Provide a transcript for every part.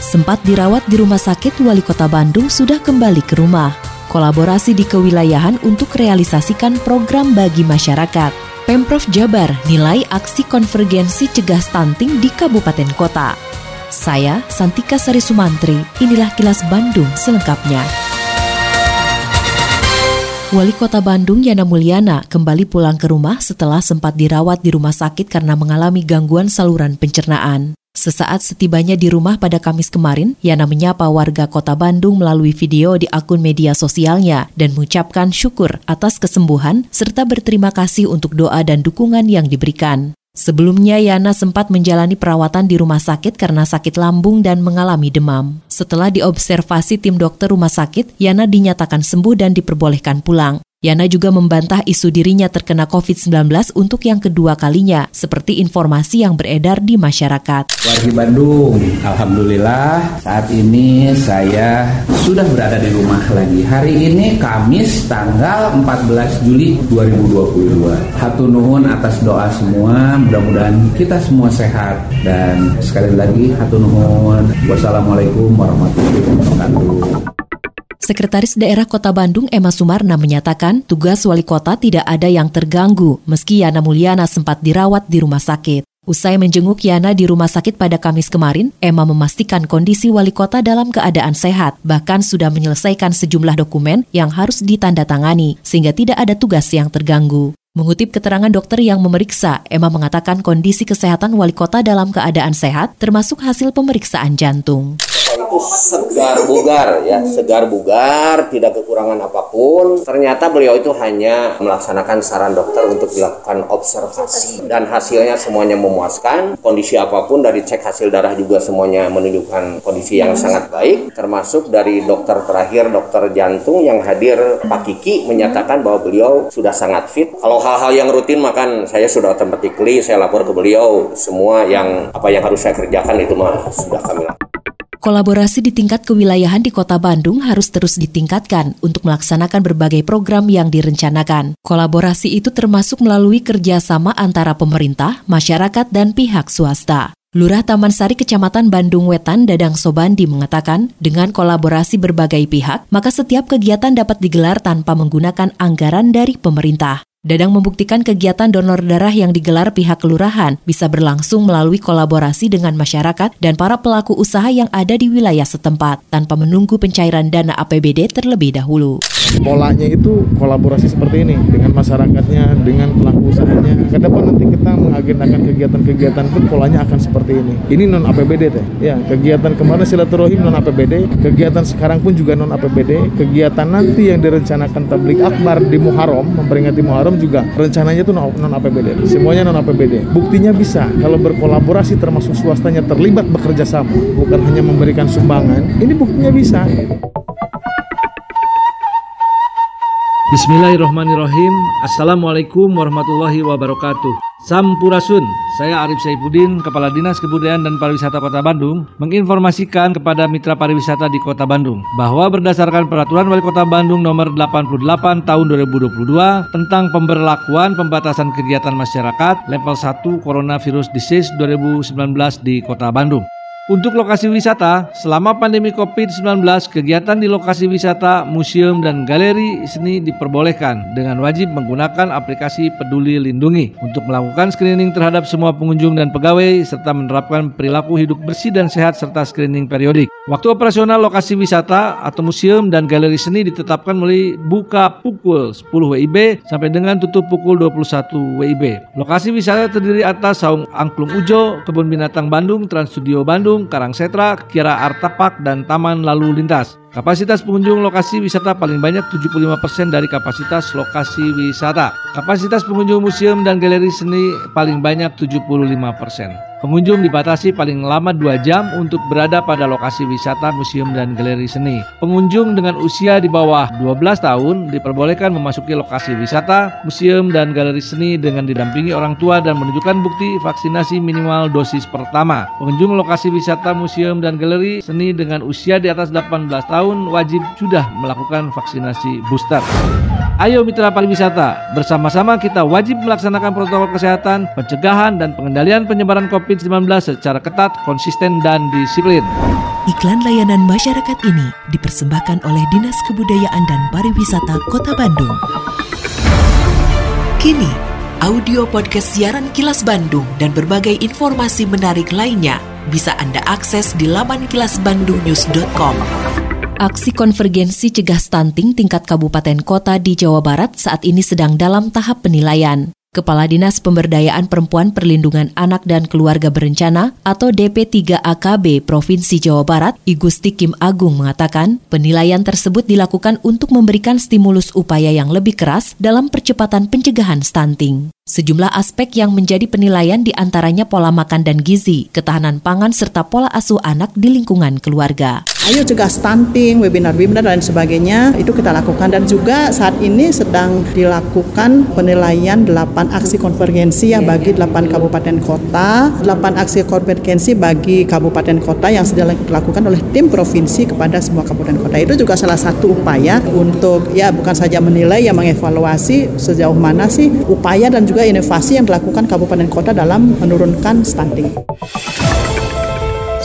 Sempat dirawat di rumah sakit, Wali Kota Bandung sudah kembali ke rumah. Kolaborasi di kewilayahan untuk realisasikan program bagi masyarakat. Pemprov Jabar nilai aksi konvergensi cegah stunting di kabupaten kota. Saya, Santika Sari Sumantri, inilah kilas Bandung selengkapnya. Wali Kota Bandung Yana Mulyana kembali pulang ke rumah setelah sempat dirawat di rumah sakit karena mengalami gangguan saluran pencernaan. Sesaat setibanya di rumah pada Kamis kemarin, Yana menyapa warga kota Bandung melalui video di akun media sosialnya dan mengucapkan syukur atas kesembuhan serta berterima kasih untuk doa dan dukungan yang diberikan. Sebelumnya Yana sempat menjalani perawatan di rumah sakit karena sakit lambung dan mengalami demam. Setelah diobservasi tim dokter rumah sakit, Yana dinyatakan sembuh dan diperbolehkan pulang. Yana juga membantah isu dirinya terkena COVID-19 untuk yang kedua kalinya, seperti informasi yang beredar di masyarakat. Wargi Bandung, Alhamdulillah saat ini saya sudah berada di rumah lagi. Hari ini Kamis tanggal 14 Juli 2022. Hatu nuhun atas doa semua, mudah-mudahan kita semua sehat. Dan sekali lagi hatu nuhun. Wassalamualaikum warahmatullahi wabarakatuh. Sekretaris Daerah Kota Bandung Emma Sumarna menyatakan tugas wali kota tidak ada yang terganggu meski Yana Mulyana sempat dirawat di rumah sakit. Usai menjenguk Yana di rumah sakit pada Kamis kemarin, Emma memastikan kondisi wali kota dalam keadaan sehat, bahkan sudah menyelesaikan sejumlah dokumen yang harus ditandatangani, sehingga tidak ada tugas yang terganggu. Mengutip keterangan dokter yang memeriksa, Emma mengatakan kondisi kesehatan wali kota dalam keadaan sehat, termasuk hasil pemeriksaan jantung. Segar bugar ya. Segar bugar tidak kekurangan apa pun. Ternyata beliau itu hanya melaksanakan saran dokter untuk dilakukan observasi. Dan hasilnya semuanya memuaskan. Kondisi apa pun dari cek hasil darah juga semuanya menunjukkan kondisi yang sangat baik. Termasuk dari dokter terakhir dokter jantung yang hadir Pak Kiki menyatakan bahwa beliau sudah sangat fit. Kalau hal-hal yang rutin makan saya sudah automatically saya lapor ke beliau semua yang apa yang harus saya kerjakan itu mah sudah kami lakukan Kolaborasi di tingkat kewilayahan di Kota Bandung harus terus ditingkatkan untuk melaksanakan berbagai program yang direncanakan. Kolaborasi itu termasuk melalui kerjasama antara pemerintah, masyarakat, dan pihak swasta. Lurah Taman Sari Kecamatan Bandung Wetan Dadang Sobandi mengatakan, dengan kolaborasi berbagai pihak, maka setiap kegiatan dapat digelar tanpa menggunakan anggaran dari pemerintah. Dadang membuktikan kegiatan donor darah yang digelar pihak kelurahan bisa berlangsung melalui kolaborasi dengan masyarakat dan para pelaku usaha yang ada di wilayah setempat tanpa menunggu pencairan dana APBD terlebih dahulu. Polanya itu kolaborasi seperti ini dengan masyarakatnya, dengan pelaku usahanya. Ke depan nanti kita mengagendakan kegiatan-kegiatan pun polanya akan seperti ini. Ini non APBD teh. Ya, kegiatan kemarin silaturahim non APBD, kegiatan sekarang pun juga non APBD, kegiatan nanti yang direncanakan tablik akbar di Muharram memperingati Muharram juga rencananya itu non APBD. Semuanya non APBD. Buktinya bisa kalau berkolaborasi termasuk swastanya terlibat bekerja sama, bukan hanya memberikan sumbangan. Ini buktinya bisa. Bismillahirrahmanirrahim. Assalamualaikum warahmatullahi wabarakatuh. Sampurasun, saya Arif Saifuddin, Kepala Dinas Kebudayaan dan Pariwisata Kota Bandung, menginformasikan kepada mitra pariwisata di Kota Bandung bahwa berdasarkan Peraturan Wali Kota Bandung Nomor 88 Tahun 2022 tentang pemberlakuan pembatasan kegiatan masyarakat level 1 Coronavirus Disease 2019 di Kota Bandung. Untuk lokasi wisata, selama pandemi COVID-19, kegiatan di lokasi wisata, museum, dan galeri seni diperbolehkan dengan wajib menggunakan aplikasi Peduli Lindungi untuk melakukan screening terhadap semua pengunjung dan pegawai serta menerapkan perilaku hidup bersih dan sehat serta screening periodik. Waktu operasional lokasi wisata atau museum dan galeri seni ditetapkan mulai buka pukul 10 WIB sampai dengan tutup pukul 21 WIB. Lokasi wisata terdiri atas Saung Angklung Ujo, Kebun Binatang Bandung, Trans Studio Bandung, Bandung, Karangsetra, Kiara Artapak, dan Taman Lalu Lintas. Kapasitas pengunjung lokasi wisata paling banyak 75% dari kapasitas lokasi wisata. Kapasitas pengunjung museum dan galeri seni paling banyak 75%. Pengunjung dibatasi paling lama 2 jam untuk berada pada lokasi wisata, museum, dan galeri seni. Pengunjung dengan usia di bawah 12 tahun diperbolehkan memasuki lokasi wisata, museum, dan galeri seni dengan didampingi orang tua dan menunjukkan bukti vaksinasi minimal dosis pertama. Pengunjung lokasi wisata, museum, dan galeri seni dengan usia di atas 18 tahun wajib sudah melakukan vaksinasi booster. Ayo mitra pariwisata, bersama-sama kita wajib melaksanakan protokol kesehatan, pencegahan dan pengendalian penyebaran COVID-19 secara ketat, konsisten dan disiplin. Iklan layanan masyarakat ini dipersembahkan oleh Dinas Kebudayaan dan Pariwisata Kota Bandung. Kini, audio podcast siaran Kilas Bandung dan berbagai informasi menarik lainnya bisa Anda akses di laman kilasbandungnews.com. Aksi konvergensi cegah stunting tingkat kabupaten kota di Jawa Barat saat ini sedang dalam tahap penilaian. Kepala Dinas Pemberdayaan Perempuan Perlindungan Anak dan Keluarga Berencana atau DP3AKB Provinsi Jawa Barat, Igusti Kim Agung mengatakan, penilaian tersebut dilakukan untuk memberikan stimulus upaya yang lebih keras dalam percepatan pencegahan stunting. Sejumlah aspek yang menjadi penilaian di antaranya pola makan dan gizi, ketahanan pangan, serta pola asuh anak di lingkungan keluarga. Ayo cegah stunting, webinar-webinar dan sebagainya itu kita lakukan dan juga saat ini sedang dilakukan penilaian 8 aksi konvergensi ya bagi 8 kabupaten kota, 8 aksi konvergensi bagi kabupaten kota yang sedang dilakukan oleh tim provinsi kepada semua kabupaten kota. Itu juga salah satu upaya untuk ya bukan saja menilai ya mengevaluasi sejauh mana sih upaya dan juga juga inovasi yang dilakukan kabupaten kota dalam menurunkan stunting.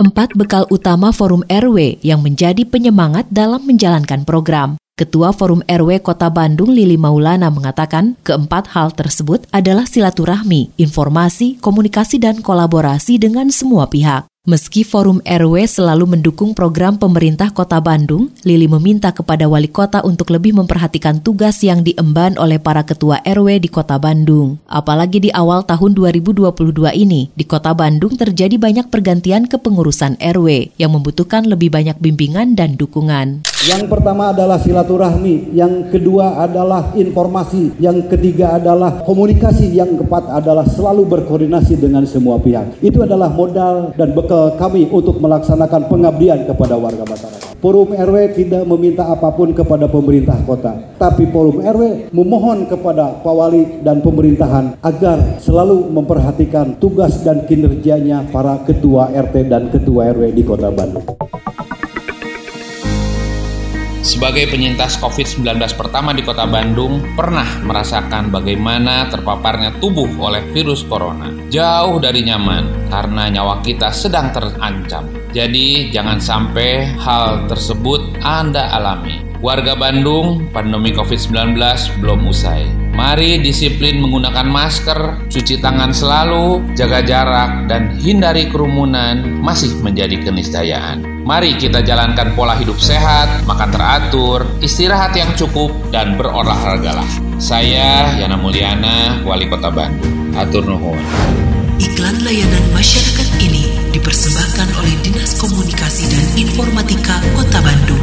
Empat bekal utama Forum RW yang menjadi penyemangat dalam menjalankan program. Ketua Forum RW Kota Bandung Lili Maulana mengatakan keempat hal tersebut adalah silaturahmi, informasi, komunikasi, dan kolaborasi dengan semua pihak. Meski Forum RW selalu mendukung program pemerintah Kota Bandung, Lili meminta kepada wali kota untuk lebih memperhatikan tugas yang diemban oleh para ketua RW di Kota Bandung. Apalagi di awal tahun 2022 ini, di Kota Bandung terjadi banyak pergantian kepengurusan RW yang membutuhkan lebih banyak bimbingan dan dukungan. Yang pertama adalah silaturahmi, yang kedua adalah informasi, yang ketiga adalah komunikasi, yang keempat adalah selalu berkoordinasi dengan semua pihak. Itu adalah modal dan bekal kami untuk melaksanakan pengabdian kepada warga masyarakat. Forum RW tidak meminta apa pun kepada pemerintah kota, tapi Forum RW memohon kepada Pak Wali dan pemerintahan agar selalu memperhatikan tugas dan kinerjanya para ketua RT dan ketua RW di Kota Bandung. Sebagai penyintas COVID-19 pertama di kota Bandung, pernah merasakan bagaimana terpaparnya tubuh oleh virus corona. Jauh dari nyaman, karena nyawa kita sedang terancam. Jadi, jangan sampai hal tersebut Anda alami. Warga Bandung, pandemi COVID-19 belum usai. Mari disiplin menggunakan masker, cuci tangan selalu, jaga jarak, dan hindari kerumunan masih menjadi keniscayaan. Mari kita jalankan pola hidup sehat, makan teratur, istirahat yang cukup, dan berolahragalah. Saya Yana Mulyana, Wali Kota Bandung. Atur nuhun. Iklan layanan masyarakat ini dipersembahkan oleh Dinas Komunikasi dan Informatika Kota Bandung.